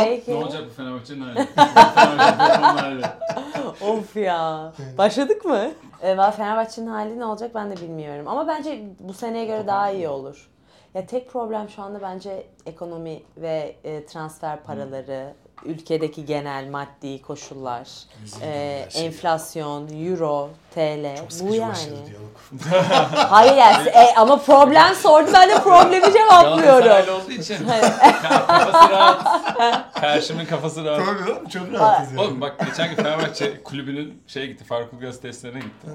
zaman Peki. Ne olacak bu Fenerbahçe'nin hali? Fenerbahçe'nin. Of ya. Başladık mı? Ee, valla Fenerbahçe'nin hali ne olacak ben de bilmiyorum. Ama bence bu seneye göre daha iyi olur. Ya tek problem şu anda bence ekonomi ve e, transfer paraları, ülkedeki genel maddi koşullar, e, şey. enflasyon, euro, TL Çok bu yani. Hayır yani, e, ama problem sordu ben de problemi cevaplıyorum. Olduğu için ka- kafası rahat. Karşımın kafası rahat. Tabii oğlum çok rahatız yani. Oğlum bak geçen gün Fenerbahçe kulübünün şeye gitti, Faruk Ulgaz testlerine gitti.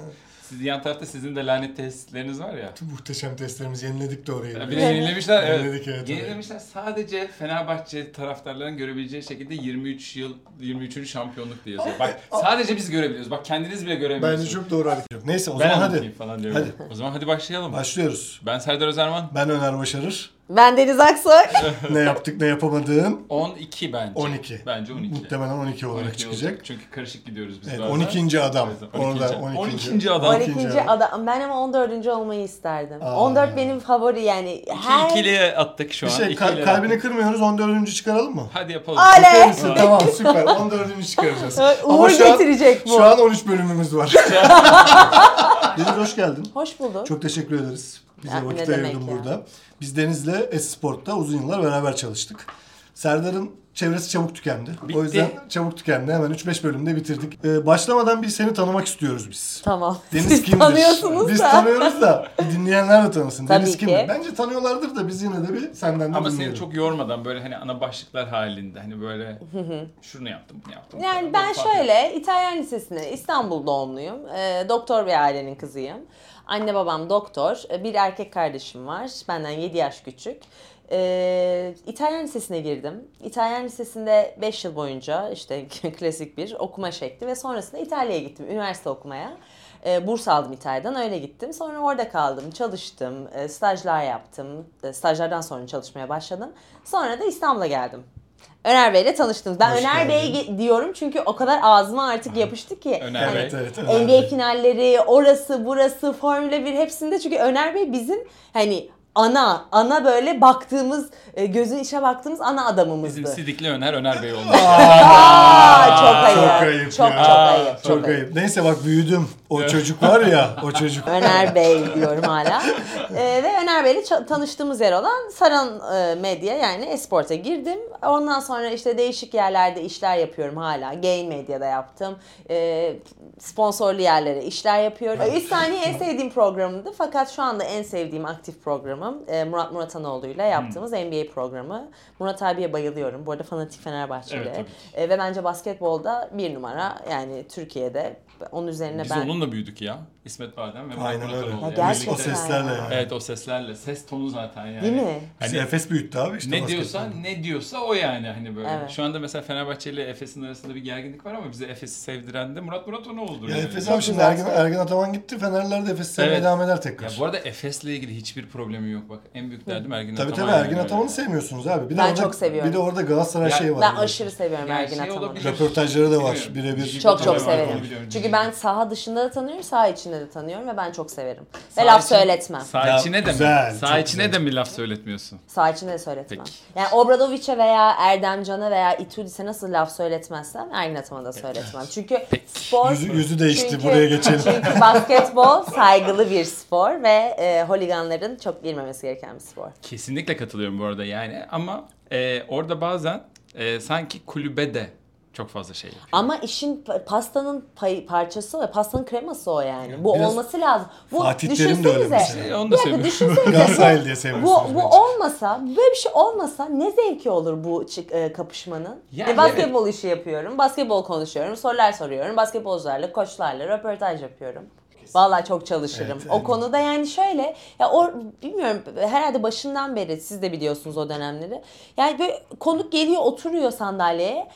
Siz yan tarafta sizin de lanet testleriniz var ya. Muhteşem testlerimizi yeniledik de orayı. Ya Bir de yenilemişler. Evet. Yeniledik, evet, Yenilemişler. Sadece Fenerbahçe taraftarların görebileceği şekilde 23 yıl 23. şampiyonluk diye yazıyor. Bak sadece biz görebiliyoruz. Bak kendiniz bile göremiyorsunuz. Bence çok doğru hareket. Neyse o ben zaman anlatayım hadi. falan diyorum. Hadi. O zaman hadi başlayalım. Başlıyoruz. Ben Serdar Özerman. Ben Öner Başarır. Ben Deniz Aksoy. ne yaptık ne yapamadığım 12 bence. 12. Bence 12. muhtemelen 12 olarak 12 çıkacak. olacak. Çünkü karışık gidiyoruz biz Evet, bazen. 12. adam. Evet, Orada 12. 12. 12. adam. 12. 12. adam. Ben ama 14. olmayı isterdim. Aa. 14 benim favori yani. Her... İki ikiliye attık şu Bir an. şey İkiyle kal- kalbini attık. kırmıyoruz 14. çıkaralım mı? Hadi yapalım. Oley! Tamam süper 14. çıkaracağız. Evet, Ama Uğur şu an, getirecek bu. şu an 13 bölümümüz var. Deniz hoş geldin. Hoş bulduk. Çok teşekkür ederiz. Bize Ya, vakit ayırdın ya. burada. Biz Deniz'le Esport'ta uzun yıllar beraber çalıştık. Serdar'ın çevresi çabuk tükendi. Bitti. O yüzden çabuk tükendi. Hemen 3-5 bölümde bitirdik. Ee, başlamadan bir seni tanımak istiyoruz biz. Tamam. Deniz Siz kimdir? tanıyorsunuz Biz da. tanıyoruz da dinleyenler de tanısın. Tabii Deniz ki. kimdir? Bence tanıyorlardır da biz yine de bir senden de Ama seni dinleyelim. çok yormadan böyle hani ana başlıklar halinde hani böyle şunu yaptım bunu yaptım. Yani ben şöyle İtalyan Lisesi'ne İstanbul doğumluyum. Ee, doktor bir ailenin kızıyım. Anne babam doktor. Ee, Bir erkek kardeşim var. Benden 7 yaş küçük. Ee, İtalyan Lisesi'ne girdim. İtalyan Lisesi'nde 5 yıl boyunca işte klasik bir okuma şekli ve sonrasında İtalya'ya gittim üniversite okumaya. Ee, burs aldım İtalya'dan öyle gittim. Sonra orada kaldım, çalıştım, e, stajlar yaptım. E, Stajlardan sonra çalışmaya başladım. Sonra da İstanbul'a geldim. Öner Bey'le tanıştınız. Ben Hoş Öner Bey diyorum çünkü o kadar ağzıma artık yapıştı ki. Öner Hani Bey. Evet evet. NBA finalleri, orası, burası, Formula 1 hepsinde çünkü Öner Bey bizim hani ana, ana böyle baktığımız, e, gözün içine baktığımız ana adamımızdı. Bizim Sidikli Öner Öner Bey olmuş. Aa, çok ayıp. Çok ayıp Çok ya. çok ayıp. Çok ayıp. Neyse bak büyüdüm. O çocuk var ya, o çocuk. Öner Bey diyorum hala. Ee, ve Öner Bey'le tanıştığımız yer olan Saran e, Medya yani Esport'a girdim. Ondan sonra işte değişik yerlerde işler yapıyorum hala. Gay Medya'da yaptım. Ee, sponsorlu yerlere işler yapıyorum. 3 saniye en sevdiğim programımdı. Fakat şu anda en sevdiğim aktif programım e, Murat Muratanoğlu'yla yaptığımız NBA programı. Murat abiye bayılıyorum. Bu arada fanatik Fenerbahçeli. Evet. E, ve bence basketbolda bir numara yani Türkiye'de. Onun üzerine Biz ben... onunla büyüdük ya. İsmet Badem ve Aynen Murat öyle. Muratanoğlu. Ya Yani gerçekten O seslerle ya. yani. Evet o seslerle. Ses tonu zaten yani. Değil mi? Hani Efes büyüttü abi işte ne basketbol. diyorsa ne diyorsa o yani hani böyle. Evet. Şu anda mesela Fenerbahçe ile Efes'in arasında bir gerginlik var ama bize Efes'i sevdiren de Murat Muratanoğlu'dur Ya yani. Efes abi şimdi Ergen. Ergen Ataman gitti. Fenerler de Efes'i sevmeye Evet. devam eder Ya tekrar. bu arada Efes'le ilgili hiçbir problemi yok bak. En büyük derdim Ergin Tabii Ataman. tabii Ergin yani. Ataman'ı sevmiyorsunuz abi. Bir de Ben orada, çok seviyorum. Bir de orada Galatasaray Ya şeyi var. Ben biliyorsun. aşırı seviyorum Yani Ergin şey Ataman'ı. olabilir. Röportajları da var birebir. Çok çok severim. biliyorum. Çünkü ben saha dışında da tanıyorum, saha içinde de tanıyorum ve ben çok severim. Ve laf için- söyletmem. Sağ Ya, içine de güzel, mi? Sağ çok içine güzel. de mi laf söyletmiyorsun? Saha içinde de söyletmem. Peki. Yani Obradovic'e veya Erdemcan'a veya Itudis'e nasıl laf söyletmezsem Ergin Ataman'a da söyletmem. Çünkü spor... Yüzü, yüzü değişti. Çünkü- Buraya geçelim. Çünkü basketbol saygılı bir spor ve e, holiganların çok girmemesi gereken bir spor. Kesinlikle katılıyorum bu arada yani ama e, orada bazen e, sanki kulübe de çok fazla şey yapıyor. Ama işin pa- pastanın pay, parçası o, pastanın kreması o yani. Bu Biraz olması lazım. Bu Fatih Terim de öyle düşünsenize. mesela. E, onu Bir da. Galatasaraylı diye sevmiyorsunuz Bu, bu bence. olmasa, böyle bir şey olmasa ne zevki olur bu çık, e, kapışmanın? Yani e, basketbol işi yapıyorum, basketbol konuşuyorum, sorular soruyorum, basketbolcularla, koçlarla röportaj yapıyorum. Vallahi çok çalışırım. Evet, o evet. konuda yani şöyle ya o bilmiyorum herhalde başından beri siz de biliyorsunuz o dönemleri. Yani böyle konuk geliyor oturuyor sandalyeye.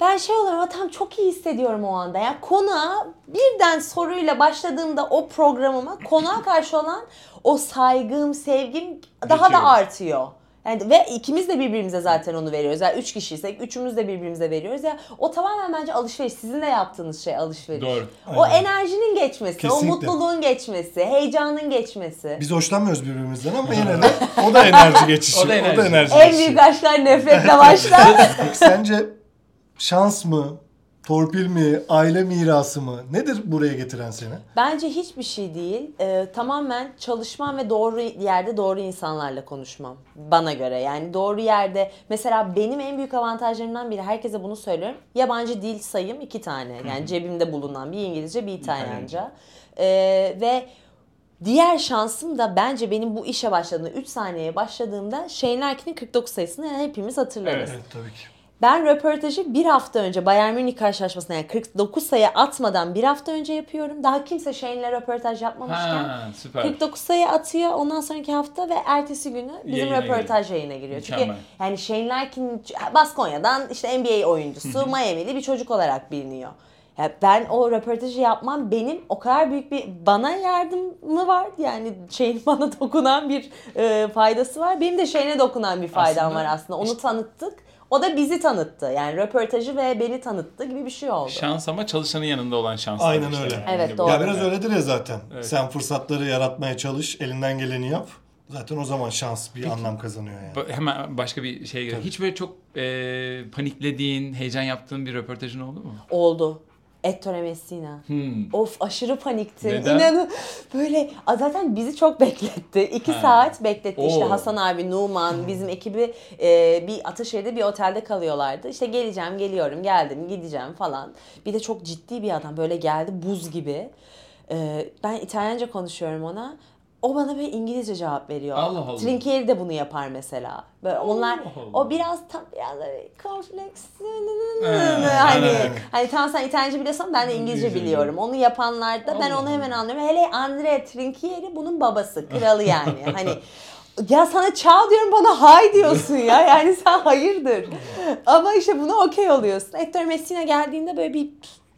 Ben şey oluyorum ama tam çok iyi hissediyorum o anda. Ya konuğa birden soruyla başladığımda o programıma konuğa karşı olan o saygım, sevgim daha da Birikiyor. artıyor. Yani ve ikimiz de birbirimize zaten onu veriyoruz. Yani üç kişiysek üçümüz de birbirimize veriyoruz. Ya o tamamen bence alışveriş. Sizin de yaptığınız şey alışveriş. Doğru. O Aynen. enerjinin geçmesi, o Kesinlikle. mutluluğun geçmesi, heyecanın geçmesi. Biz hoşlanmıyoruz birbirimizden ama yine de o da enerji geçişi. O da enerji. En büyük aşklar nefretle başlar. Sence şans mı, torpil mi, aile mirası mı? Nedir buraya getiren seni? Bence hiçbir şey değil. Ee, tamamen çalışmam ve doğru yerde doğru insanlarla konuşmam. Bana göre yani doğru yerde. Mesela benim en büyük avantajlarımdan biri herkese bunu söylüyorum. Yabancı dil sayım iki tane. Yani cebimde bulunan bir İngilizce bir İtalyanca. Ee, ve Diğer şansım da bence benim bu işe başladığımda 3 saniyeye başladığımda Shane Larkin'in 49 sayısını hepimiz hatırlarız. Evet. tabii ki. Ben röportajı bir hafta önce Bayern Münih karşılaşmasına yani 49 sayı atmadan bir hafta önce yapıyorum. Daha kimse Shane'le röportaj yapmamışken. Ha, süper. 49 sayı atıyor ondan sonraki hafta ve ertesi günü bizim Yayına röportaj yayına giriyor. Çünkü Mükemmel. yani Shane Larkin Baskonya'dan işte NBA oyuncusu Miami'li bir çocuk olarak biliniyor. Ya ben o röportajı yapmam benim o kadar büyük bir bana yardımı var. Yani Shane'in bana dokunan bir e, faydası var. Benim de Shane'e dokunan bir faydam Aslında var aslında. Onu tanıttık. O da bizi tanıttı. Yani röportajı ve beni tanıttı gibi bir şey oldu. Şans ama çalışanın yanında olan şans. Aynen işte öyle. yani. Evet, Bu- doğru. Ya biraz öyledir ya zaten. Evet. Sen fırsatları yaratmaya çalış, elinden geleni yap. Zaten o zaman şans bir anlam kazanıyor yani. Hemen başka bir şeye gelelim. Hiç böyle çok e, paniklediğin, heyecan yaptığın bir röportajın oldu mu? Oldu. Ettore Messina. Hmm. Of aşırı paniktim. Neden? İnanın böyle zaten bizi çok bekletti. İki Ha. saat bekletti. İşte Oo. Hasan abi, Numan, bizim ekibi e, bir Ataşehir'de bir otelde kalıyorlardı. İşte geleceğim, geliyorum, geldim, gideceğim falan. Bir de çok ciddi bir adam böyle geldi buz gibi. E, ben İtalyanca konuşuyorum ona. O bana böyle İngilizce cevap veriyor. Allah Allah. Trinkieri de bunu yapar mesela. Böyle onlar Allah. o biraz tam biraz kompleks. Ha, hani hani tamam sen İtalyanca biliyorsan ben de İngilizce biliyorum. Onu yapanlarda ben Allah onu hemen Allah. anlıyorum. Hele Andrea Trinchieri bunun babası, kralı yani. hani ya sana çağ diyorum bana hay diyorsun ya. Yani sen hayırdır. Ama işte buna okey oluyorsun. Ettore Messina geldiğinde böyle bir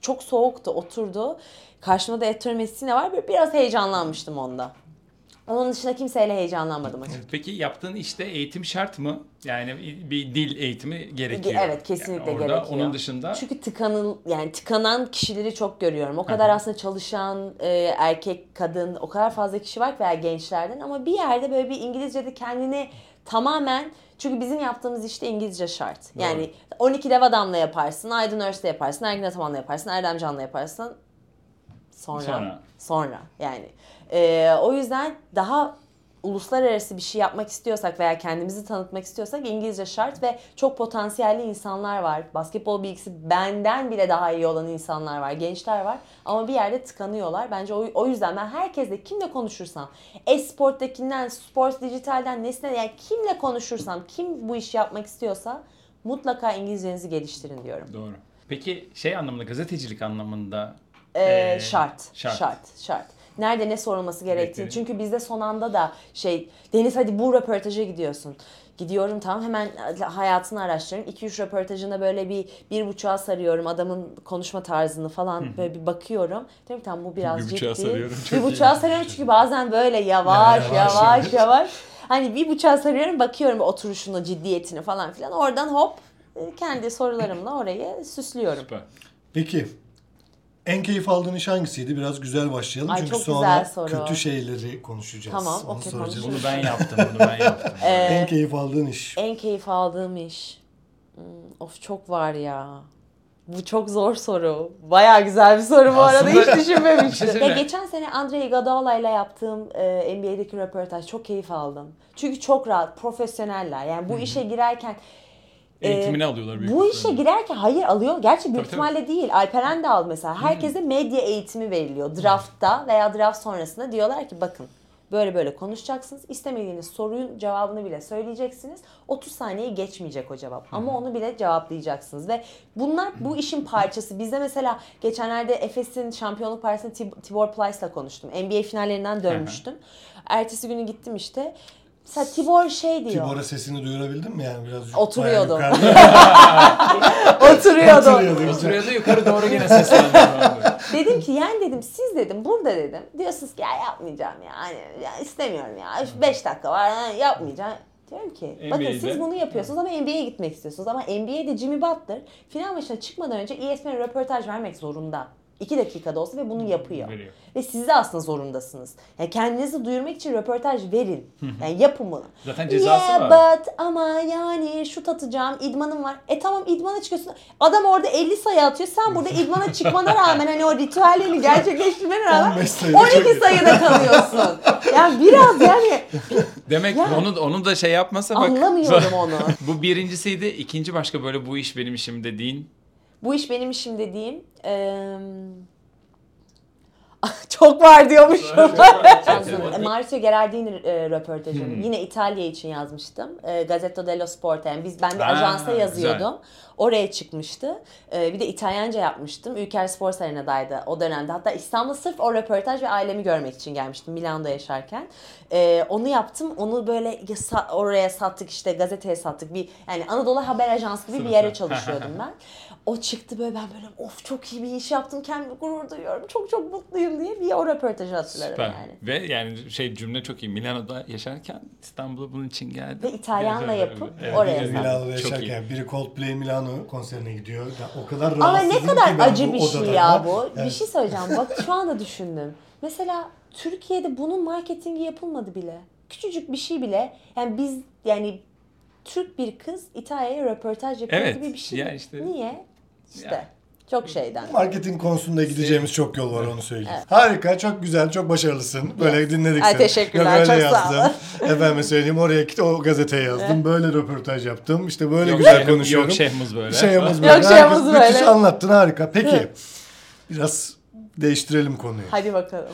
çok soğuktu, oturdu. Karşımda da Ettore Messina var. Böyle biraz heyecanlanmıştım onda. Onun dışında kimseyle heyecanlanmadım açıkçası. Peki yaptığın işte eğitim şart mı? Yani bir dil eğitimi gerekiyor. Evet, kesinlikle yani orada, gerekiyor. Onun dışında Çünkü tıkanıl yani tıkanan kişileri çok görüyorum. O kadar aslında çalışan e, erkek, kadın o kadar fazla kişi var ki veya gençlerden ama bir yerde böyle bir İngilizce'de kendini tamamen çünkü bizim yaptığımız işte İngilizce şart. Yani 12 dev adamla yaparsın, Aydın Örs'te yaparsın, Ergin Ataman'la yaparsın, Erdem Can'la yaparsın. Sonra. Sonra. Sonra. yani. E, o yüzden daha uluslararası bir şey yapmak istiyorsak veya kendimizi tanıtmak istiyorsak İngilizce şart ve çok potansiyelli insanlar var. Basketbol bilgisi benden bile daha iyi olan insanlar var, gençler var. Ama bir yerde tıkanıyorlar. Bence o, o yüzden ben herkesle kimle konuşursam, e-sporttakinden, spor dijitalden, nesne yani kimle konuşursam, kim bu işi yapmak istiyorsa mutlaka İngilizcenizi geliştirin diyorum. Doğru. Peki şey anlamında gazetecilik anlamında Ee, Ee, şart, şart. şart, şart, Nerede ne sorulması gerektiğini. Gerektiğini. Çünkü bizde son anda da şey, Deniz hadi bu röportaja gidiyorsun. Gidiyorum tamam hemen hayatını araştırıyorum. 2-3 röportajında böyle bir bir buçuğa sarıyorum adamın konuşma tarzını falan böyle bir bakıyorum. Diyorum ki tamam bu biraz Bir ciddi. buçuğa sarıyorum, Bir buçuğa iyi. sarıyorum çünkü bazen böyle yavaş yavaş, yavaş yavaş. Hani bir buçuğa sarıyorum bakıyorum oturuşunu ciddiyetini falan filan. Oradan hop kendi sorularımla orayı süslüyorum. süper. Peki en keyif aldığın iş hangisiydi? Biraz güzel başlayalım. Ay, Çünkü çok sonra güzel soru. kötü şeyleri konuşacağız. Tamam, Onu okey, soracağız. Bunu ben yaptım, bunu ben yaptım. En keyif aldığın iş. En keyif aldığım iş. Hmm, of çok var ya. Bu çok zor soru. Baya güzel bir soru bu arada. Aslında- Hiç Bir düşünmemiştim. ya geçen sene Andre Iguodala ile yaptığım e, NBA'deki röportaj çok keyif aldım. Çünkü çok rahat, profesyoneller. Yani bu işe girerken Eğitimini alıyorlar büyük bu ihtimalle. işe girerken hayır alıyor. Gerçi büyük Tabii, tabii. ihtimalle değil. Alperen de aldı mesela. Herkese medya eğitimi veriliyor. Draftta veya draft sonrasında diyorlar ki bakın böyle böyle konuşacaksınız. İstemediğiniz sorunun cevabını bile söyleyeceksiniz. 30 saniye geçmeyecek o cevap. Ama onu bile cevaplayacaksınız. Ve bunlar bu işin parçası. Bizde mesela geçenlerde Efes'in şampiyonluk partisinde Tib- Tibor Plyce'la konuştum. NBA finallerinden dönmüştüm. Ertesi günü gittim işte. Mesela Tibor şey diyor. Tibor'a sesini duyurabildin mi yani biraz? Yukarıda. Oturuyordu. Oturuyordu. Oturuyordu yukarı doğru gene seslendi. Dedim ki yani dedim siz dedim burada dedim. Diyorsunuz ki ya yapmayacağım ya. Hani ya istemiyorum ya. 5 dakika var ha, yapmayacağım. Diyorum ki NBA'de. bakın siz bunu yapıyorsunuz ama NBA'ye gitmek istiyorsunuz. Ama NBA'de Jimmy Butler final maçına çıkmadan önce E ESPN'e röportaj vermek zorunda. 2 dakikada olsa ve bunu yapıyor. Veriyor. Ve siz de aslında zorundasınız. Yani kendinizi duyurmak için röportaj verin. Yani yapın bunu. Zaten cezası yeah, var. but ama yani şut atacağım, idmanım var. E tamam idmana çıkıyorsun. Adam orada 50 sayı atıyor. Sen burada idmana çıkmana rağmen hani o ritüellerini gerçekleştirmene rağmen 15 sayıda 12 çok- sayıda kalıyorsun. Yani biraz yani Demek Ya. onu onu da şey yapmasa bak. anlamıyorum onu. bu birincisiydi. İkinci başka böyle bu iş benim işim dediğin. Bu iş benim işim dediğim eee, çok var diyormuşum. Yazdım. Mauricio Gerardini e, röportajını Hmm. yine İtalya için yazmıştım. E, Gazzetta dello Sport yani biz ben bir ajansa güzel. Oraya çıkmıştı. E, bir de İtalyanca yapmıştım. Ülker Spor Arena'daydı o dönemde. Hatta İstanbul sırf o röportaj ve ailemi görmek için gelmiştim Milano'da yaşarken. E, onu yaptım. Onu böyle oraya sattık işte gazeteye sattık. Bir yani Anadolu Haber Ajansı gibi bir yere çalışıyordum ben. O çıktı böyle ben böyle of çok iyi bir iş yaptım kendimi gurur duyuyorum. Çok çok mutluyum diye bir o röportajı hatırlarım Süper. yani. Ve yani şey cümle çok iyi. Milano'da yaşarken İstanbul'a bunun için geldi. Ve İtalyanla yapıp evet. oraya. Milano'da iyi. yaşarken biri Coldplay Milano konserine gidiyor. Ya o kadar Ama ne kadar ki ben acı bir şey ya bu. Bir Evet. şey söyleyeceğim. Bak şu anda düşündüm. Mesela Türkiye'de bunun marketingi yapılmadı bile. Küçücük bir şey bile. Yani biz yani Türk bir kız İtalya'ya röportaj yapıyor Evet, gibi bir şey. ya işte- Niye? İşte Ya. Çok şeyden. Marketing konusunda gideceğimiz çok yol var onu söyleyeyim. Harika, çok güzel, çok başarılısın. Böyle dinledik Ay, seni. teşekkürler, Yok, öyle çok sağ yazdım. Efendim söyleyeyim oraya git o gazeteye yazdım. Böyle röportaj yaptım. İşte böyle Yok, güzel konuşuyorum. Yok şeyimiz böyle. Şeyimiz böyle. Yok, şeyimiz böyle. Müthiş anlattın harika. Peki Evet. biraz değiştirelim konuyu. Hadi bakalım.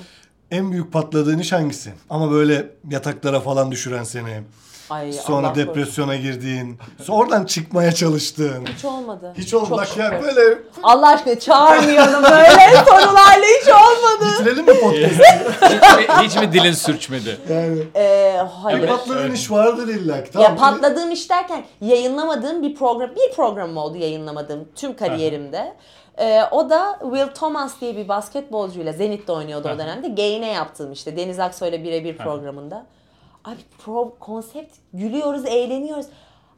En büyük patladığın iş hangisi? Ama böyle yataklara falan düşüren seni. Ay, Sonra Allah korusun. depresyona girdiğin. Sonra oradan çıkmaya çalıştığın. Hiç olmadı. Hiç olmadı. Çok Bak ya böyle Allah aşkına çağırmayalım böyle sorularla hiç olmadı. bitirelim mi podcast'ı? hiç, mi, hiç mi dilin sürçmedi? yani. Ee, hayır. Bir patladığın iş vardır illa ki. Ya Tamam, patladığım iş derken yayınlamadığım bir program, bir programım oldu yayınlamadığım tüm kariyerimde. Ee, o da Will Thomas diye bir basketbolcuyla Zenit'te oynuyordu o dönemde. Gain'e yaptığım işte Deniz Aksoy'la birebir programında. Abi pro konsept gülüyoruz, eğleniyoruz.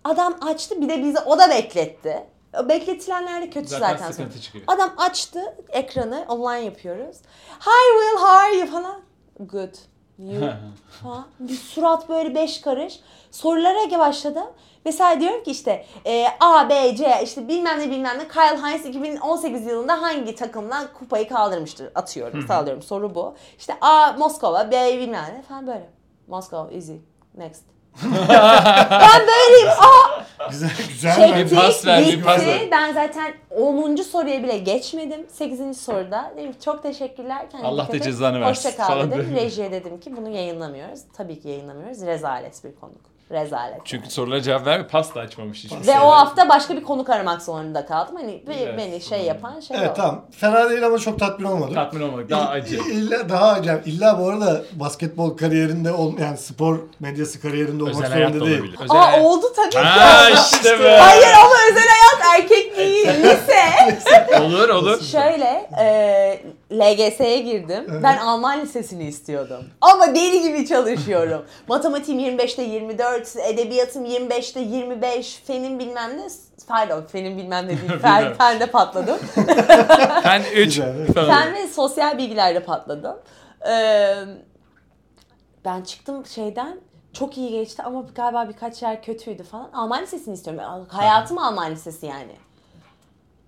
Adam açtı bir de bizi o da bekletti. Bekletilenler de kötü Zaten zaten. sıkıntı çıkıyor. Adam açtı ekranı, online yapıyoruz. Hi Will, how are you falan. Good. You falan. Bir surat böyle beş karış. Sorulara başladım. Mesela diyorum ki işte e, A, B, C işte bilmem ne bilmem ne Kyle Hines 2018 yılında hangi takımdan kupayı kaldırmıştır atıyorum sallıyorum soru bu. İşte A Moskova, B bilmem ne falan böyle. Moskova easy. Next. ben böyleyim. Aa Güzel güzel. Çektik, Bir pas ver, bir bitti. pas ver. Ben zaten 10. soruya bile geçmedim. 8. soruda dedim ki çok teşekkürler. Kendine Allah da cezanı versin Hoşça kal dedim. Rejiye dedim ki bunu yayınlamıyoruz. Tabii ki yayınlamıyoruz. Rezalet bir konuk. Rezalet. Çünkü sorulara cevap verme pasta açmamış hiç. Ve o hafta başka bir konuk aramak zorunda kaldım. Hani Evet. beni şey yapan şey Evet o. tamam. Fena değil ama çok tatmin olmadım. Tatmin olmadık. Daha acı. İlla daha acayip. İlla bu arada basketbol kariyerinde ol, yani spor medyası kariyerinde olmak Özel zorunda değil. olabilir. Özel Aa hayat. oldu tabii ki. Ha işte be. Hayır ama özel hayat erkek değil. Lise. Olur olur. Şöyle e, LGS'ye girdim. Ben Alman lisesini istiyordum. Ama deli gibi çalışıyorum. Matematiğim 25'te 24, edebiyatım 25'te 25, fenim bilmem ne. Pardon fenim bilmem ne değil. Fen, fende patladım. Ben 3 Güzel. Fen ve sosyal bilgilerde patladım. Ee, ben çıktım şeyden çok iyi geçti ama galiba birkaç yer kötüydü falan. Alman lisesini istiyorum. Hayatım Alman lisesi yani.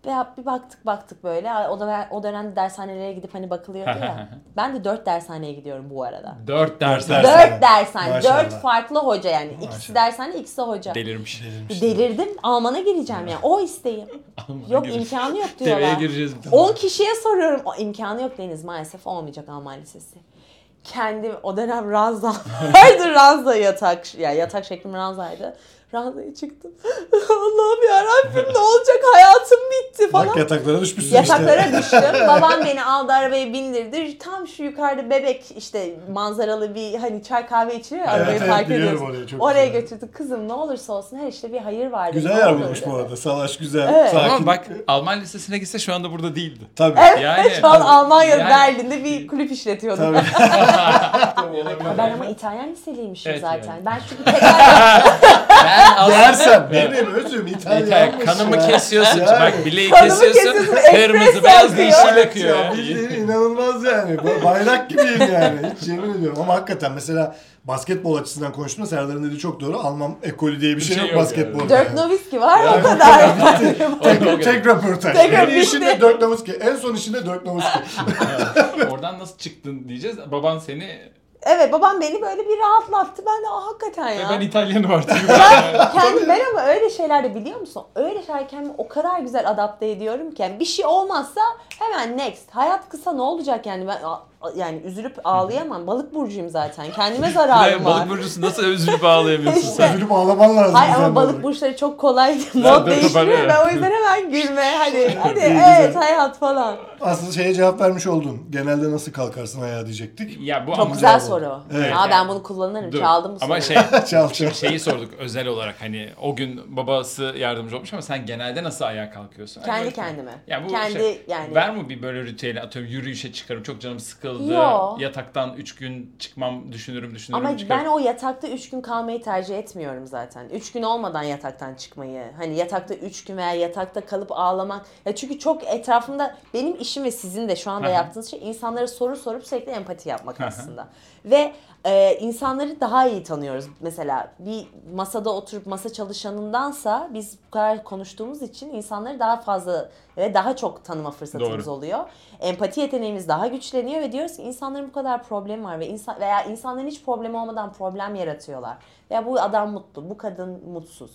Ve bir baktık baktık böyle. O, da, o dönemde dershanelere gidip hani bakılıyordu ya. ben de dört dershaneye gidiyorum bu arada. 4 dersler. Ders- Dört dershane. Maşallah. Dört farklı hoca yani. İkisi Maşallah. dershane, ikisi hoca. Delirmiş. Delirdim. Alman'a gireceğim yani. O isteğim. yok Gir- imkanı yok TV'ye diyorlar. gireceğiz. 10 kişiye soruyorum. O imkanı yok Deniz maalesef olmayacak Alman Lisesi. Kendim o dönem ranza vardı ranza yatak ya yatak şeklim ranzaydı. Ranzaya çıktım. Allah'ım ya Rabbim ne olacak hayatım bitti falan. Bak yataklara düşmüşsün Yataklara işte. düştüm. Babam beni aldı arabaya bindirdi. Tam şu yukarıda bebek işte manzaralı bir hani çay kahve içiliyor ya Evet, arabayı evet, park biliyorum ediyoruz. orayı, çok Oraya güzel. götürdük. Kızım ne olursa olsun her işte bir hayır var. dedi. Güzel yer bulmuş bu arada. Salaş güzel, Evet. sakin. Ama bak Alman lisesine gitse şu anda burada değildi. Tabii. Evet Yani- şu an Almanya'da Yani- Berlin'de bir kulüp işletiyordum. Tabii. Ben ama İtalyan liseliymişim Evet, zaten. yani. Ben çünkü tekrar Ben aslında benim özüm İtalyan, kanımı ya. kesiyorsun. Yani. Bak bileği kesiyorsun. Kırmızı beyaz yeşil akıyor. Ya bildiğin inanılmaz yani. Ba- Bayrak gibiyim yani. Hiç yemin ediyorum. Ama hakikaten mesela basketbol açısından konuştuğumda Serdar'ın dediği çok doğru. Alman ekolü diye bir şey, şey yok yok basketbolda. Dirk Nowitzki var Yani o kadar. Tek, tek röportaj. Tek en işinde bitti. Dirk Nowitzki. En son işinde Dirk Nowitzki. Oradan nasıl çıktın diyeceğiz. Baban seni evet babam beni böyle bir rahatlattı. Ben de "Aa, hakikaten ya. ben İtalyanım artık. Kendim, ben ama öyle şeylerde biliyor musun? Öyle şeyler kendimi o kadar güzel adapte ediyorum ki. Yani bir şey olmazsa hemen next. Hayat kısa ne olacak yani ben yani üzülüp ağlayamam. Balık burcuyum zaten. Kendime zararım var. Balık burcusu nasıl üzülüp ağlayamıyorsun sen? Üzülüp ağlaman lazım. Hayır sen ama balık burçları çok kolay Ben mod de değiştiriyor. toparlıyorum. Ben o yüzden hemen gülme. Hadi hadi evet hayat falan. Aslında şeye cevap vermiş oldun. Genelde nasıl kalkarsın ayağa diyecektik. Ya bu Çok ama güzel soru. Evet. Aa ben bunu kullanırım. Dur. Çaldım bu Ama soruyu. şey Çal çal. şeyi sorduk özel olarak hani o gün babası yardımcı olmuş ama sen genelde nasıl ayağa kalkıyorsun? Hani Kendi böyle- kendime. Ya bu Kendi şey, yani. Var mı bir böyle ritüeli atıyorum yürüyüşe çıkarım çok canım sıkıldı. Yo. Yataktan 3 gün çıkmam düşünürüm düşünürüm Ama çıkarım. ben o yatakta 3 gün kalmayı tercih etmiyorum zaten. 3 gün olmadan yataktan çıkmayı. Hani yatakta 3 gün veya yatakta kalıp ağlamak. Ya çünkü çok etrafımda benim işim ve sizin de şu anda yaptığınız şey insanlara soru sorup sürekli empati yapmak aslında. Ve e, insanları daha iyi tanıyoruz. Mesela bir masada oturup masa çalışanındansa biz bu kadar konuştuğumuz için insanları daha fazla ve daha çok tanıma fırsatımız Doğru. oluyor. Empati yeteneğimiz daha güçleniyor ve diyoruz ki insanların bu kadar problemi var ve insan veya insanların hiç problemi olmadan problem yaratıyorlar. Veya bu adam mutlu, bu kadın mutsuz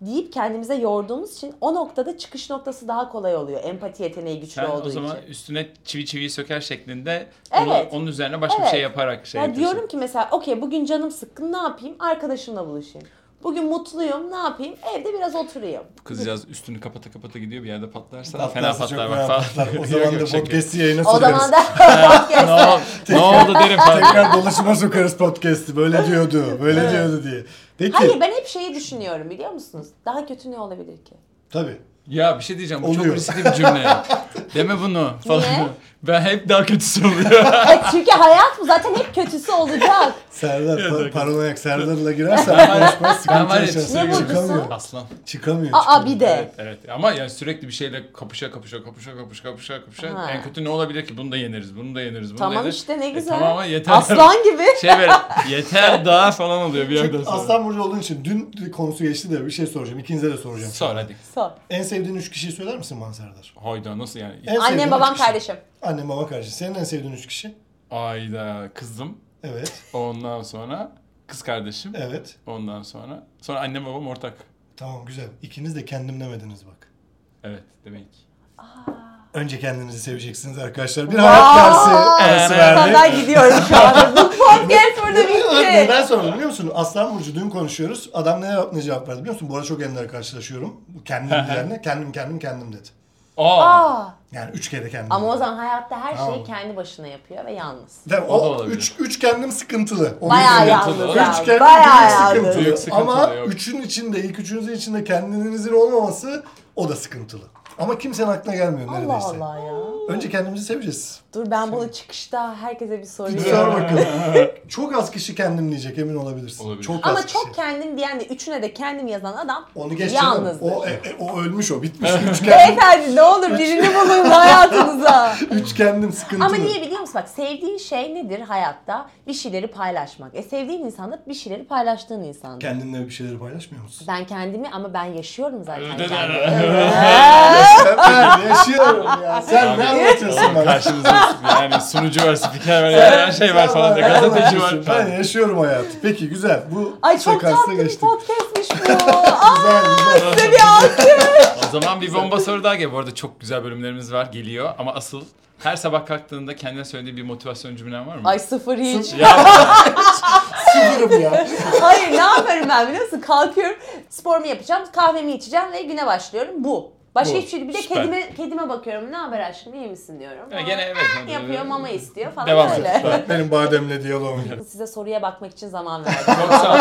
deyip kendimize yorduğumuz için o noktada çıkış noktası daha kolay oluyor. Empati yeteneği güçlü sen olduğu o zaman için. üstüne çivi çiviyi söker şeklinde Evet. onu, onun üzerine başka bir Evet. şey yaparak şey Ya yapıyorsun. diyorum ki mesela okey bugün canım sıkkın ne yapayım? Arkadaşımla buluşayım. Bugün mutluyum ne yapayım? Evde biraz oturayım. Kızcağız üstünü kapata kapata gidiyor bir yerde patlarsa Patlarsa fena çok patlar fena bak falan. patlar. O zaman da podcast'i yayına O sokarız. zaman da ne, oldu, ne oldu derim falan. Tekrar dolaşıma sokarız podcast'i. Böyle diyordu, böyle diyordu diye. Peki. Hayır ben hep şeyi düşünüyorum biliyor musunuz? Daha kötü ne olabilir ki? Tabii. Ya bir şey diyeceğim bu Oluyor. çok riskli bir cümle. Deme bunu falan. Niye? Ben hep daha kötüsü oluyor. E, çünkü hayat bu zaten hep kötüsü olacak. Serdar, pa- paranoyak Serdar'la girersen konuşmaya sıkıntı var ya, yaşarsın. Ne? Çıkamıyor. Aslan. Çıkamıyor. Aa çıkamıyor. bir de. Evet, evet. Ama yani sürekli bir şeyle kapışa kapışa kapışa kapışa kapışa kapışa. Ha. En kötü ne olabilir ki? Bunu da yeneriz, bunu da yeneriz, bunu da Tamam yeneriz. işte ne E, güzel. tamam ama yeter. Aslan gibi. Şey böyle yeter daha falan oluyor bir yerden sonra. Aslan Burcu olduğun için dün konusu geçti de bir şey soracağım. İkinize de soracağım. Sor hadi. Sor. En sevdiğin üç kişiyi söyler misin bana Serdar? Hayda nasıl yani? En Annem babam kişi. kardeşim. Annem baba kardeşim. Senin en sevdiğin üç kişi? Ayda kızım. Evet. Ondan sonra kız kardeşim. Evet. Ondan sonra. Sonra annem babam ortak. Tamam güzel. İkiniz de kendim demediniz bak. Evet demek. Önce kendinizi seveceksiniz arkadaşlar. Bir hayat dersi arası Senden verdik. gidiyorum şu anda. Bu podcast burada bitti. Neden sordum biliyor musun? Aslan Burcu dün konuşuyoruz. Adam ne, ne cevap verdi biliyor musun? Bu arada çok ender karşılaşıyorum. Bu Kendim diyenle kendim kendim kendim dedi. Aa. Aa, Yani üç kere kendim. ama o zaman hayatta her şeyi Tamam. kendi başına yapıyor ve yalnız. Mi? O da O, olabilir. üç, üç kendim sıkıntılı. O Bayağı sıkıntılı. yalnız Üç Üç abi. kendim Bayağı büyük yalnız. sıkıntılı. Büyük sıkıntılı, Ama yok. üçün içinde, ilk üçünüzün içinde kendinizin olmaması o da sıkıntılı. Ama kimsenin aklına gelmiyor Allah neredeyse. Allah ya. Önce kendimizi seveceğiz. Dur ben bunu çıkışta herkese bir Bir sorayım. sor bakalım. çok az kişi kendim diyecek emin olabilirsin. Olabilir. Çok az Ama kişi. çok kendim diyen de üçüne de kendim yazan adam Onu geç yalnızdır. O, e, e, o ölmüş o. Bitmiş. Üç kendim, Beyefendi ne olur birini bulun hayatınıza. üç kendim sıkıntılı. Ama niye biliyor musun? Bak sevdiğin şey nedir hayatta? Bir şeyleri paylaşmak. E sevdiğin insan da bir şeyleri paylaştığın insandır. Kendinle bir şeyleri paylaşmıyor musun? Ben kendimi ama ben yaşıyorum zaten Ben yaşıyorum ya. Sen ne anlatıyorsun bana? Karşımızda yani sunucu var, spiker var, yani her şey var falan. da Gazeteci var. Ben yaşıyorum hayatı. Peki güzel. Bu Ay çok tatlı bir podcastmiş bu. Aa, Güzel güzel. size bir alkış. O zaman bir bomba soru daha geliyor. Bu arada çok güzel bölümlerimiz var, geliyor. Ama asıl her sabah kalktığında kendine söylediğin bir motivasyon cümlen var mı? Ay sıfır hiç. Ya Sıfırım ya. Hayır ne yaparım ben biliyor musun? Kalkıyorum sporumu yapacağım, kahvemi içeceğim ve güne başlıyorum. Bu. Başka Bu. hiçbir şey değil. Bir de Süper. kedime, kedime bakıyorum. Ne haber aşkım iyi misin diyorum. Ya Aa, gene evet. hadi. yapıyor mama istiyor falan Devam et. öyle. Benim bademle diyaloğum. Size soruya bakmak için zaman verdim. Çok sağ ol.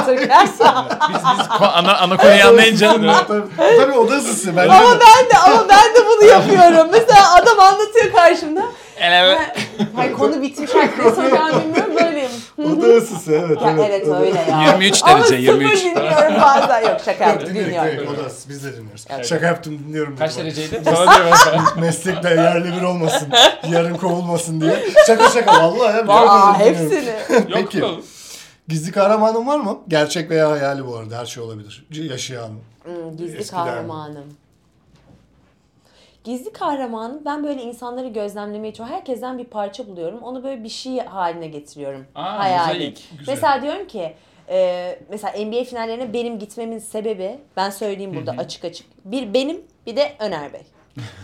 Biz biz ko- ana, ana konuyu anlayınca tabii, tabii o da ısısı. Ben ama de ben de ama ben de bunu yapıyorum. Mesela adam anlatıyor karşımda. ele Hayır konu bitmiş artık ne soracağımı bilmiyorum böyleyim. O da ısısı evet. Ya evet öyle ya. 23 Ama derece, sıfır 23. dinliyorum bazen. Yok şaka yaptım dinliyorum. Evet, o da ısısı. Biz de dinliyoruz. Evet. Şaka yaptım dinliyorum. kaç dereceydi? Meslekte yerli bir olmasın. Yarın kovulmasın diye. Şaka şaka vallahi ya. Diliyorum. hepsini. Yok Peki. Gizli kahramanın var mı? Gerçek veya hayali bu arada her şey olabilir. Yaşayan. Hmm, gizli Eskiden. kahramanım. Gizli kahramanım ben böyle insanları gözlemlemeyi çok herkesten bir parça buluyorum. Onu böyle bir şey haline getiriyorum. Aa, Hayali. mozaik. Güzel. Mesela diyorum ki e, mesela NBA finallerine benim gitmemin sebebi ben söyleyeyim burada açık açık. Bir benim bir de Öner Bey.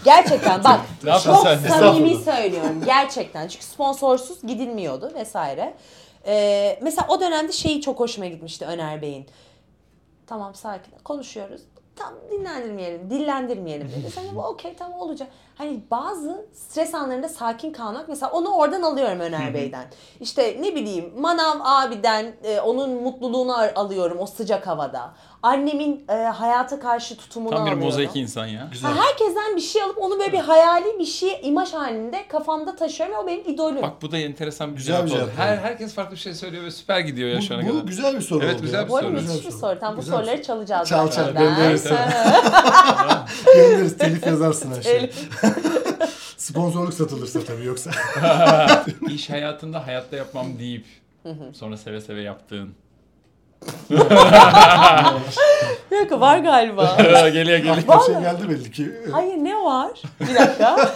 Gerçekten bak çok samimi söylüyorum gerçekten çünkü sponsorsuz gidilmiyordu vesaire. E, mesela o dönemde şeyi çok hoşuma gitmişti Öner Bey'in. Tamam sakin konuşuyoruz. Tam dinlendirmeyelim, dillendirmeyelim dedi. Sen de bu okey tamam olacak. Hani bazı stres anlarında sakin kalmak mesela onu oradan alıyorum Öner Bey'den. İşte ne bileyim Manav abiden e, onun mutluluğunu alıyorum o sıcak havada. Annemin e, hayata karşı tutumunu Tam bir alıyorum. mozaik insan ya. Güzel. Ha, herkesten bir şey alıp onu böyle bir hayali bir şey imaj halinde kafamda taşıyorum ve o benim idolüm. Bak bu da enteresan bir Güzel bir oldu. cevap Her, oldu. herkes farklı bir şey söylüyor ve süper gidiyor ya şu ana Bu, bu kadar. güzel bir soru Evet, oldu güzel ya. bir bu arada soru. müthiş bir soru. Tamam bu Güzel bir soruları çalacağız. Çal, çal, göndeririz. Ha. Göndeririz telif yazarsın her şeyi. Sponsorluk satılırsa tabii yoksa. İş hayatında hayatta yapmam deyip sonra seve seve yaptığın. Bir dakika var galiba. geliyor geliyor. Bir şey geldi belli ki. Hayır ne var? Bir dakika.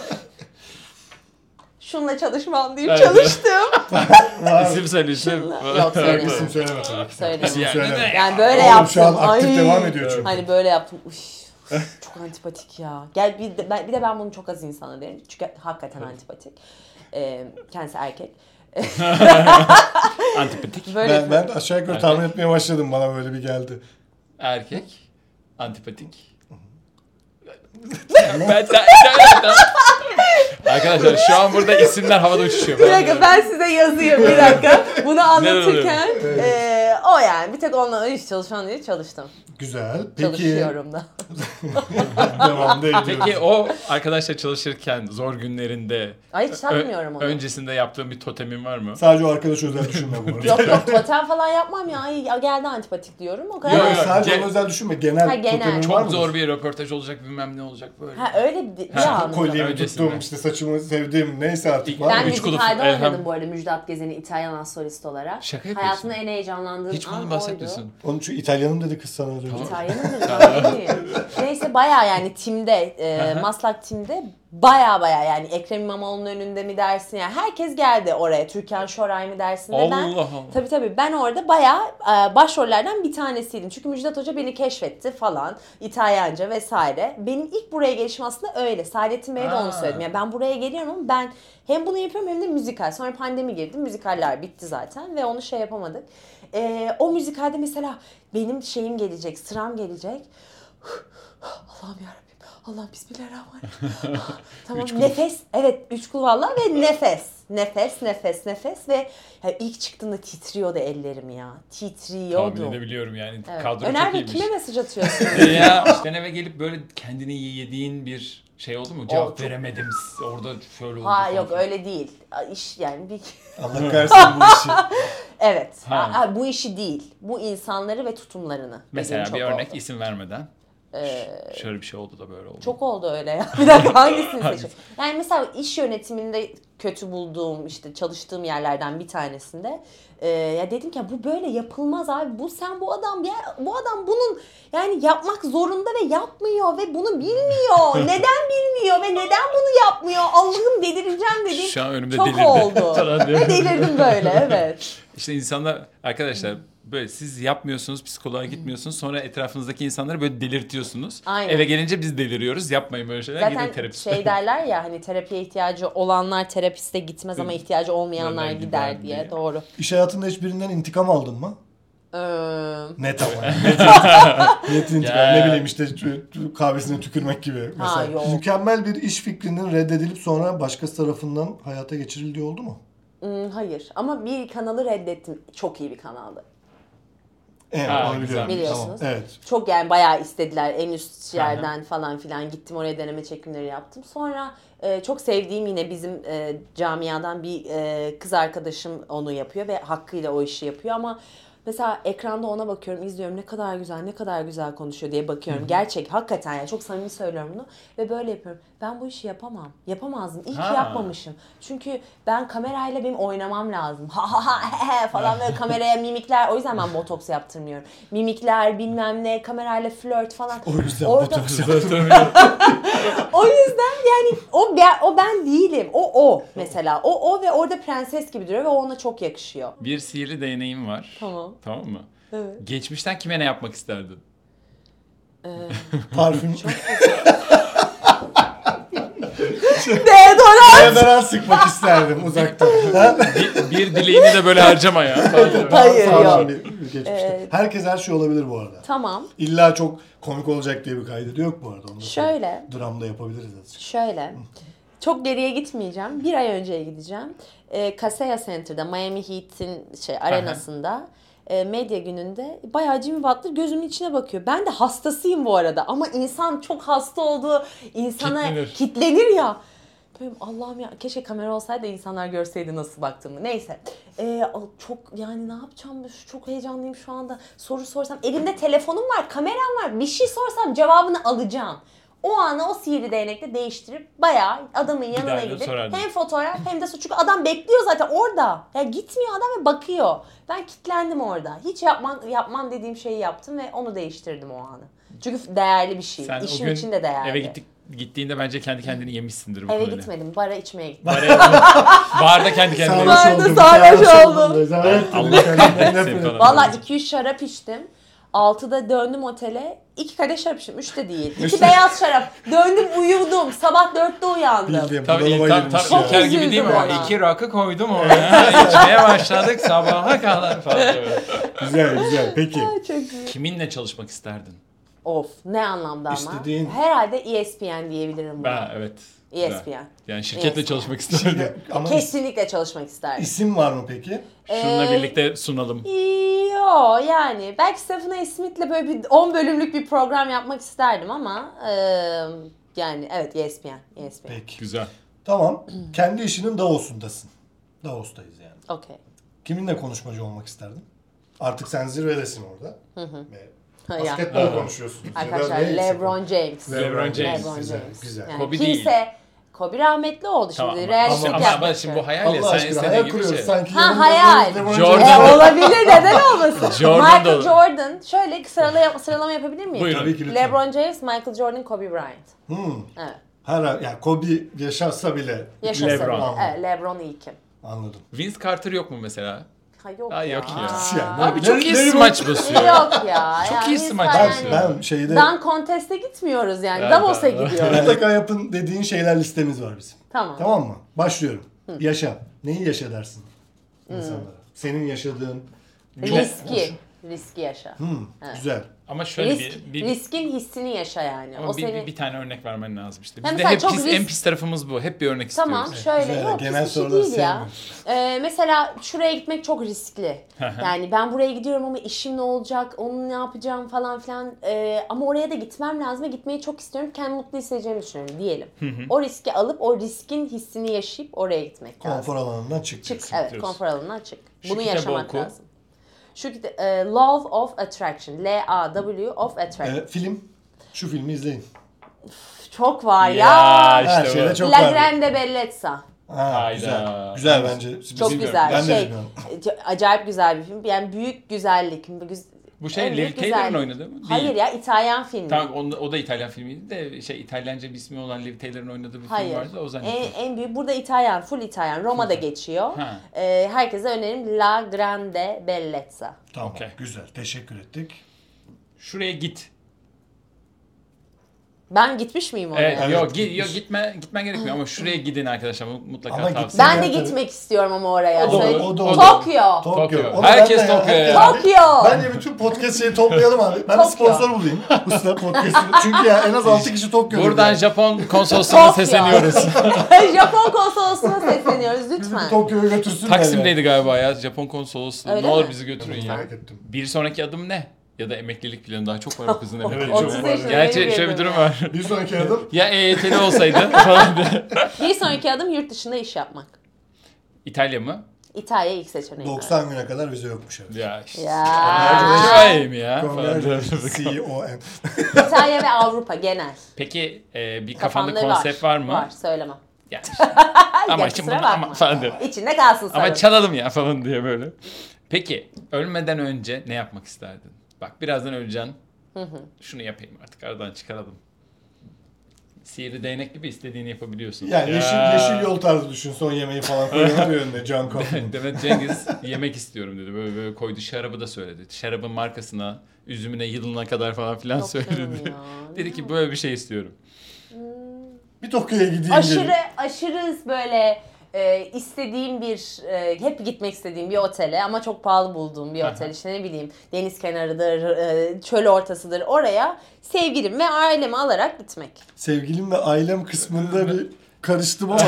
Şunla çalışmam deyip Evet. çalıştım. İsim söyle isim. Şunla- Yok. İsim söyleme tabii ki. İsim Yani söyleme. Yani böyle Oğlum yaptım. şu an aktif Ay. devam ediyor çünkü. Hani böyle yaptım. Uş, çok antipatik ya. Gel bir de, ben, bir de ben bunu çok az insana derim. Çünkü hakikaten antipatik. Ee, kendisi erkek. Antipatik. Böyle Ben, ben aşağı yukarı tahmin etmeye başladım bana böyle bir geldi. Erkek. Antipatik. ben, ben, ben- Arkadaşlar şu an burada isimler havada uçuşuyor. Bir dakika ben size yazayım bir dakika. Bunu anlatırken Evet. O yani bir tek onunla hiç çalışan değil çalıştım. Güzel. Peki Çalışıyorum da. devamda ediyoruz. Peki o arkadaşla çalışırken zor günlerinde Ay hiç takmıyorum onu. öncesinde yaptığın bir totemin var mı? Sadece o arkadaş özel düşünme bu arada. Yok yok totem falan yapmam ya. Ay ya geldi antipatik diyorum o kadar. Yok, Yani yok. sadece Gen- onu özel düşünme. Genel, Ha, genel. totemin var Çok mı? zor bir röportaj olacak bilmem ne olacak böyle. Ha öyle bir, bir Ha. Kolyemi tuttum, işte saçımı sevdiğim neyse artık var Ben müzikalde oynadım bu arada Müjdat Gezen'i İtalyan astrolist olarak. Şaka yapıyorsun. Hayatımda en heyecanlandığım Hiç an oydu. bahsetmiyorsun. Onun için İtalyanım dedi kız sana az önce. İtalyanım değil. Neyse baya yani timde, e, Maslak timde baya baya yani Ekrem İmamoğlu'nun önünde mi dersin yani herkes geldi oraya. Türkan Şoray mı dersin ve ben Allah Allah. Tabii tabii ben orada bayağı e, başrollerden bir tanesiydim. Çünkü Müjdat Hoca beni keşfetti falan. İtalyanca vesaire. Benim ilk buraya gelişim aslında öyle. Saadettin Bey'e de onu söyledim. Yani ben buraya geliyorum ama ben hem bunu yapıyorum hem de müzikal. Sonra pandemi girdi. Müzikaller bitti zaten ve onu şey yapamadık. E, o müzikalde mesela benim şeyim gelecek, sıram gelecek. Allah'ım yarabbim. Allah'ım bismillahirrahmanirrahim. tamam Üç nefes. Evet üç kul valla ve nefes. Nefes, nefes, nefes ve ya ilk çıktığında titriyordu ellerim ya. Tahmin Titriyordu. edebiliyorum yani. Evet. Kadro Öner çok Bey iyiymiş. kime mesaj atıyorsun? ya işte eve gelip böyle kendini yediğin bir şey oldu mu? Cevap çok- veremedim. Orada şöyle oldu. ha falan. yok öyle değil. İş yani bir Allah kahretsin bu işi. Evet. Ha. Ha, bu işi değil. Bu insanları ve tutumlarını. Mesela bir örnek oldu. isim vermeden. Ee, Şöyle bir şey oldu da böyle oldu. Çok oldu öyle ya. Bir dakika hangisini seçeyim? Yani mesela iş yönetiminde kötü bulduğum işte çalıştığım yerlerden bir tanesinde e, ya dedim ki ya bu böyle yapılmaz abi. Bu sen bu adam ya bu adam bunun yani yapmak zorunda ve yapmıyor ve bunu bilmiyor. neden bilmiyor ve neden bunu yapmıyor? Allah'ım delireceğim dediğim Şu an önümde çok delirdi. oldu. Ve delirdim böyle evet. İşte insanlar arkadaşlar böyle siz yapmıyorsunuz, psikoloğa gitmiyorsunuz. Sonra etrafınızdaki insanları böyle delirtiyorsunuz. Aynen. Eve gelince biz deliriyoruz. Yapmayın böyle şeyler. Gidin Zaten terapiste. şey derler ya hani terapiye ihtiyacı olanlar terapiste gitmez ama ihtiyacı olmayanlar gider gider diye. diye. Doğru. İş hayatında hiçbirinden intikam aldın mı? Ee, Net ama. Net, net intikam. Ya. Ne bileyim işte kahvesine tükürmek gibi. Mesela yok. mükemmel bir iş fikrinin reddedilip sonra başkası tarafından hayata geçirildiği oldu mu? hmm, hayır ama bir kanalı reddettim. Çok iyi bir kanaldı. Evet, Ha, onu güzel. biliyorum. Biliyorsunuz. Tamam. Evet. Çok yani bayağı istediler en üst yerden falan filan gittim oraya deneme çekimleri yaptım. Sonra e, çok sevdiğim yine bizim e, camiadan bir e, kız arkadaşım onu yapıyor ve hakkıyla o işi yapıyor ama mesela ekranda ona bakıyorum izliyorum ne kadar güzel ne kadar güzel konuşuyor diye bakıyorum. Gerçek hakikaten yani çok samimi söylüyorum bunu ve böyle yapıyorum. Ben bu işi yapamam. Yapamazdım. İyi ki Ha. yapmamışım. Çünkü ben kamerayla benim oynamam lazım. Ha ha ha he he falan böyle kameraya mimikler. O yüzden ben botoks yaptırmıyorum. Mimikler bilmem ne kamerayla flört falan. O yüzden botoks o yüzden yani o ben, o ben değilim. O o mesela. O o ve orada prenses gibi duruyor ve o ona çok yakışıyor. Bir sihirli değneğim var. Tamam. Tamam mı? Evet. Geçmişten kime ne yapmak isterdin? Parfüm. Deodorant. Deodorant sıkmak isterdim uzaktan. Ha? Bir, bir dileğini de böyle harcama ya. Hayır, Sağlam yok. bir geçmişte. Ee, Herkes her şey olabilir bu arada. Tamam. İlla çok komik olacak diye bir kaydı yok bu arada. Onu Şöyle. Dramda yapabiliriz azıcık. Şöyle. Çok geriye gitmeyeceğim. Bir ay önceye gideceğim. E, Kaseya Center'da Miami Heat'in şey arenasında medya gününde bayağı Jimmy Butler gözümün içine bakıyor. Ben de hastasıyım bu arada ama insan çok hasta olduğu insana Kitlenir. kitlenir ya. Böyle Allah'ım ya keşke kamera olsaydı insanlar görseydi nasıl baktığımı. Neyse. Ee, çok yani ne yapacağım? Çok heyecanlıyım şu anda. Soru sorsam elimde telefonum var, kameram var. Bir şey sorsam cevabını alacağım. O anı o sihirli değnekle değiştirip bayağı adamın yanına gidip sorardın. hem fotoğraf hem de su- çünkü adam bekliyor zaten orada. Ya gitmiyor adam ve bakıyor. Ben kitlendim orada. Hiç yapmam yapmam dediğim şeyi yaptım ve onu değiştirdim o anı. Çünkü değerli bir şey. Sen İşim için de değerli. eve gittik, gittiğinde bence kendi kendini yemişsindir bu Eve konuyla. gitmedim. Bara içmeye gittim. Barda, barda kendi kendine Sarhoş oldum, sarhoş sarhoş oldum. Allah kahretsin. Valla 2-3 şarap içtim. 6'da döndüm otele. 2 kadeh şarap içtim. 3 de değil. 2 beyaz şarap. Döndüm uyudum. Sabah 4'te uyandım. Bildiğim Tabii bunalıma tam, girmiş tam ya. İlker gibi değil mi? ona. İki rakı koydum oraya. İçmeye başladık sabaha kadar falan. Güzel güzel. Peki. Ay, Çok iyi. Kiminle çalışmak isterdin? Of ne anlamda ama. İstediğin- Herhalde E ESPN diyebilirim buna. Ben evet. güzel. ESPN. Yani şirketle ESPN. çalışmak isterdim. Ama is- Kesinlikle çalışmak isterdim. isim var mı peki? Şununla Ee, birlikte sunalım. Yo yani belki Stephen A. Smith'le böyle bir 10 bölümlük bir program yapmak isterdim ama e, yani evet E ESPN. ESPN. Peki. Güzel. Tamam. Kendi işinin Davos'undasın. Davos'tayız yani. Okey. Kiminle konuşmacı olmak isterdin? Artık sen zirvedesin orada. Ve Basketbol konuşuyorsun. Arkadaşlar. LeBron James. LeBron James. LeBron Güzel, James. güzel. Yani Kobe kimse değil. Kobe rahmetli oldu Tamam. şimdi. ama- Realistlik ama, ama, şimdi bu hayal ya. Allah Sen aşkına hayal kuruyoruz şey. sanki. Ha, hayal. Jordan. E, olabilir neden olmasın? Jordan Michael. Jordan. Şöyle sırala, sıralama yapabilir miyim? Buyurun. Tabii ki lütfen. LeBron James, Michael Jordan, Kobe Bryant. Hmm. Evet. Her yani Kobe yaşarsa bile Yaşasın. LeBron. Evet, LeBron iyi kim? anladım. Vince Carter yok mu mesela? Ha yok Ha, ya. yok ya. Yani Abi ne- çok iyi smaç basıyor. Yok ya. Çok yani iyi smaç Ben, yani- ben şeyde Dan Contest'e gitmiyoruz yani. Evet, Davos'a gidiyoruz. mutlaka yapın dediğin şeyler listemiz var bizim. tamam. Tamam mı? Başlıyorum. Yaşa. Neyi yaşa dersin insanlara? Senin yaşadığın Riski. Riski yaşa. Hmm, Evet. güzel. Ama şöyle Risk, bir, bir, riskin hissini yaşa yani. ama o bir, seni... bir, bir tane örnek vermen lazım işte. Bizde hep çok pis, risk- en pis tarafımız bu. Hep bir örnek Tamam istiyoruz. şöyle Güzel, yok genel pis şey değil ya. Ee, mesela şuraya gitmek çok riskli. yani ben buraya gidiyorum ama işim ne olacak, onu ne yapacağım falan filan. Ee, ama oraya da gitmem lazım ve gitmeyi çok istiyorum. Kendimi mutlu hissedeceğimi düşünüyorum diyelim. o riski alıp o riskin hissini yaşayıp oraya gitmek lazım. Konfor alanından çık. Çık evet diyorsun. konfor alanından çık. Şu Bunu yaşamak oku. lazım. Şu kita- e, Love of Attraction. L-A-W of Attraction. Ee, film. Şu filmi izleyin. Çok var ya. Ya Her işte şeyde bu. çok La var. Grande Bellezza. Ha, Hayda. güzel. Güzel bence. Çok Bilmiyorum. güzel. Ben de şey, bilmiyorum. e, acayip güzel bir film. Yani büyük güzellik. Güz- Bu şey en Liv Taylor'ın oynadığı mı? Değil. Hayır ya İtalyan filmi. Tamam o, o da İtalyan filmiydi de şey İtalyanca bir ismi olan Liv Taylor'ın oynadığı bir film Hayır. vardı o En, zannediyorum. en büyük burada İtalyan, full İtalyan. Roma'da geçiyor. Ha. Ee, herkese öneririm La Grande Bellezza. Tamam. Okey. Güzel. Teşekkür ettik. Şuraya git. Ben gitmiş miyim oraya? Evet, Evet, yok, gi- gitmiş. yok gitme gitmen gerekmiyor ama şuraya gidin arkadaşlar mutlaka Ama tavsiye. Ben de evet. gitmek istiyorum ama oraya. O olur, Söyle- o olur. Tokyo. Tokyo. Onu Herkes hep ya. Tokyo. Bence bütün podcast şeyi toplayalım abi. Ben Tokyo. sponsor bulayım. Usta podcast'ı. Çünkü ya en az 6 kişi Tokyo'da. Buradan yani. Japon konsolosluğuna Tokyo. sesleniyoruz. Japon konsolosluğuna sesleniyoruz lütfen. Tokyo'ya götürsünler. Taksim'deydi galiba ya Japon konsolosluğu. Öyle ne olur mi? bizi götürün yani. ya. Bir sonraki adım ne? Ya da emeklilik planı daha çok var o kızın emeklilik Evet, planı. 30 var. yaşında Gerçi şöyle bir durum var. Bir sonraki adım Ya EYT'li olsaydı falan diye. Bir sonraki adım yurt dışında iş yapmak. İtalya mı? İtalya ilk seçeneğim. 90 güne kadar vize yokmuş evet. Ya işte. Ya. Mi ya? C-O-M. İtalya ve Avrupa genel. Peki e, bir kafanda Kafamda konsept var, mı? Var söylemem. Ya işte. ama Ya şimdi bunu ama falan diye. İçinde kalsın sana. Ama çalalım ya falan diye böyle. Peki ölmeden önce ne yapmak isterdin? Bak birazdan öleceksin. Şunu yapayım artık aradan çıkaralım. Sihirli değnek gibi istediğini yapabiliyorsun. Yani Ya. yeşil, yeşil yol tarzı düşün. Son yemeği falan koyuyor önüne. Can Kaufman. Demet Cengiz yemek istiyorum dedi. Böyle böyle koydu. Şarabı da söyledi. Şarabın markasına, üzümüne, yılına kadar falan filan Yok söyledi. dedi ki böyle bir şey istiyorum. Bir Tokyo'ya gideyim Aşırı dedim. aşırı böyle e, istediğim bir e, hep gitmek istediğim bir otele ama çok pahalı bulduğum bir otel işte ne bileyim deniz kenarıdır e, çöl ortasıdır oraya sevgilim ve ailemi alarak gitmek. Sevgilim ve ailem kısmında bir karıştım ama.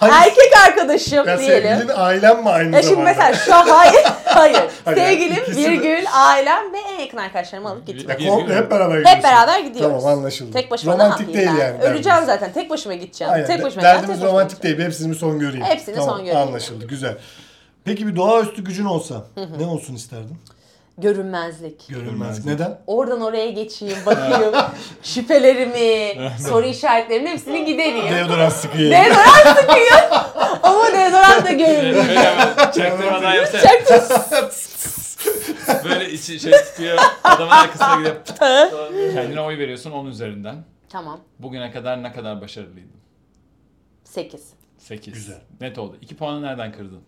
Erkek arkadaşım ya diyelim. sevgilin ailem mi aynı Ya şimdi zamanda? mesela şu an hayır, hayır. Hayır, Sevgilim, virgül, ailem ve en yakın arkadaşlarımı alıp Ya gitmek. komple hep beraber gidiyorsun. Hep beraber gidiyoruz. Tamam anlaşıldı. Tek başıma Romantik değil ben? yani. Öleceğim derdimiz. zaten. Tek başıma gideceğim. Aynen. Tek başıma Derdimiz tek romantik başıma değil. Hepsini bir son göreyim. Hepsini tamam, son göreyim. Anlaşıldı. Güzel. Peki bir doğaüstü gücün olsa ne olsun isterdin? Görünmezlik. Görünmez. Neden? Oradan oraya geçeyim, bakayım. şüphelerimi, soru işaretlerimi hepsini gidereyim. Deodorant sıkıyor. Deodorant sıkıyor. Ama deodorant da görünmüyor. Çaktırmadan yapsana. Böyle içi şey tutuyor. Adamın arkasına gidip kendine oy veriyorsun 10 üzerinden. tamam. Bugüne kadar ne kadar başarılıydın? 8. 8. Güzel. Net oldu. 2 puanı nereden kırdın?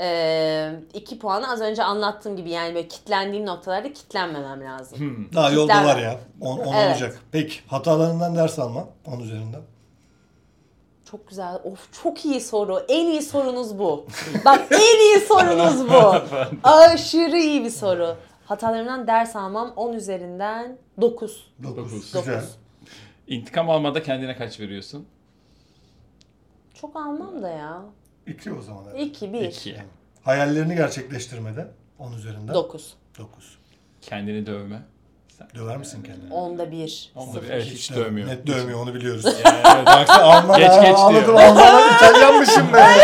Ee, iki puanı az önce anlattığım gibi yani böyle kitlendiğim noktalarda kitlenmemem lazım. Hmm. Daha yolda Kitler- var ya. 10 Evet. olacak. Peki hatalarından ders alma 10 üzerinden. Çok güzel. Of çok iyi soru. En iyi sorunuz bu. Bak en iyi sorunuz bu. Aşırı iyi bir soru. Hatalarımdan ders almam 10 üzerinden 9. 9. Dokuz. Güzel. Dokuz. İntikam almada kendine kaç veriyorsun? Çok almam da ya. 2 o zaman. 2, 1. 2. Hayallerini gerçekleştirmede 10 üzerinden 9. 9. Kendini dövme. Sen. Döver misin kendini? 10'da 1. Onda bir- evet hiç dövmüyor. Net dövmüyor onu biliyoruz. Yani evet, Baksana Alman Geç, geç anladım. Alman İtalyanmışım ben.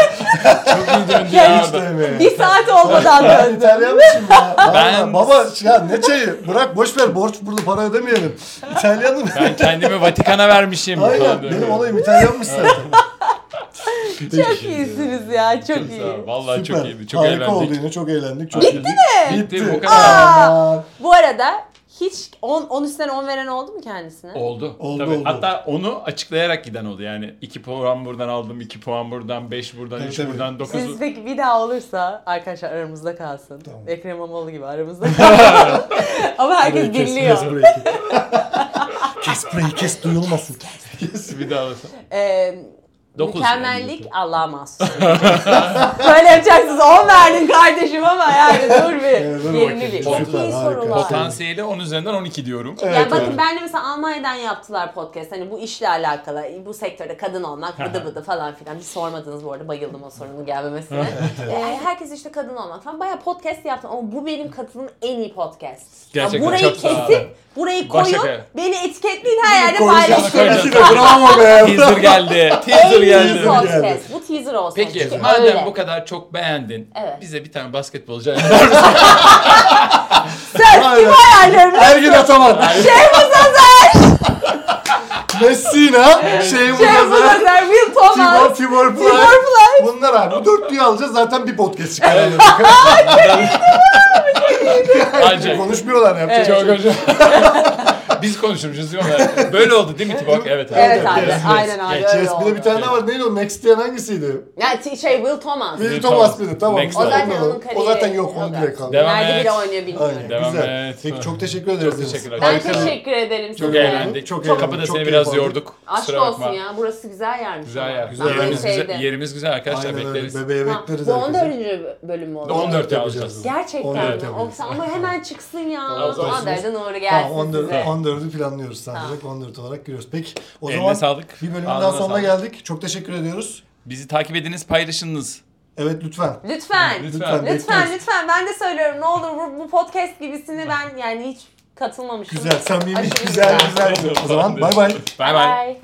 çok iyi döndü Ya Hiç dövmeye. Bir saat olmadan Ben döndüm. İtalyanmışım ya. Ben-. Baba ya ne çayı? Bırak boş ver borç burada para ödemeyelim. İtalyanım. Ben kendimi Vatikan'a vermişim. Aynen benim olayım İtalyanmış zaten. Çok iyisiniz ya. Çok, Çok iyi. sağ ol. Vallahi Süper. çok iyiydi. Çok Harika eğlendik. oldu yine çok eğlendik. Çok Bitti mi? Bitti, bu kadar. Bu arada hiç 10 10 üstten 10 veren oldu mu kendisine? Oldu. Oldu, Tabii. oldu. Hatta onu açıklayarak giden oldu. Yani 2 puan buradan aldım, 2 puan buradan, 5 buradan, Tabii, 3 tabii. buradan, 9. Siz peki bir daha olursa arkadaşlar aramızda kalsın. Tamam. Ekrem İmamoğlu gibi aramızda kalsın. Ama herkes Burayı kes, dinliyor. Kes burayı. kes burayı kes duyulmasın. bir daha alırsan. Ee, Dokuz mükemmellik yani. Mahsus. Böyle yapacaksınız. 10 verdin kardeşim ama yani dur bir. Evet, dur Yerini bakayım. bir. Çok iyi sorular. Potansiyeli 10 üzerinden 12 diyorum. Evet, yani bakın evet. ben de mesela Almanya'dan yaptılar podcast. Hani bu işle alakalı, bu sektörde kadın olmak, bıdı bıdı falan filan. Bir sormadınız bu arada. Bayıldım o sorunun gelmemesine. Ee, herkes işte kadın olmak falan. Bayağı podcast yaptım ama bu benim katıldığım en iyi podcast. Gerçekten Ya burayı kesip, burayı koyun, beni etiketleyin her yerde paylaşın. bravo be. Teaser geldi. En Teaser geldi. podcast. Bu teaser olsun. Peki Çünkü madem öyle. bu kadar çok beğendin Evet. bize bir tane basketbolcu Sen kim ayarlarını? Ergin Ataman. Şeyhmus Azer, Messina. Şeyhmus Azer. Azer, Will Thomas, Tibor Timur Fly. Fly. Bunlar abi. Bu dörtlüyü alacağız zaten bir podcast çıkar. Ancak Konuşmuyorlar yapacak. Şey yok. Biz konuşmuşuz değil mi? Böyle oldu değil mi Tibok? Evet abi. Evet abi, aynen abi Geç. öyle Yes, bir de bir tane daha var. Neydi o? Next diyen hangisiydi? Ya t- şey Will Thomas. Will Thomas dedi. Tamam. Next O zaten onun kariyeri. O zaten yok. Onu direkt kaldı. Devam Nerede et. biri oynuyor bilmiyorum. Aynen. Devam Güzel. et. Peki çok teşekkür ederiz. Çok teşekkürler. Ben Harika. teşekkür ederim Çok size. eğlendik. Çok Çok eğlendik. Kapıda Çok seni keyif biraz aldık. yorduk. Aşk Kusura olsun bakma. ya. Burası güzel yermiş. Güzel ama. yer. Ben Güzel burayı Yerimiz güzel, yerimiz güzel arkadaşlar Aynen öyle. bekleriz. Bebeğe Ha, bekleriz Bu herkese. 14. bölüm mü oldu? 14 yapacağız. Gerçekten 14 mi? yapacağız. Of, ama hemen çıksın ya. O zaman Ander'den uğru Tamam gelsin 14, size. 14'ü planlıyoruz sadece. 14 olarak giriyoruz. Peki o Eline zaman sağlık. bir bölümün Ağzına daha sonuna sağlık. geldik. Çok teşekkür ediyoruz. Bizi takip ediniz, paylaşınız. Evet lütfen. Lütfen. Lütfen. Lütfen bekleriz. lütfen ben de söylüyorum ne olur bu, bu podcast gibisini ben yani hiç katılmamıştım. Güzel, samimi, Aşırı güzel, güzel. güzel. O zaman bay bay. Bay bay. Bye.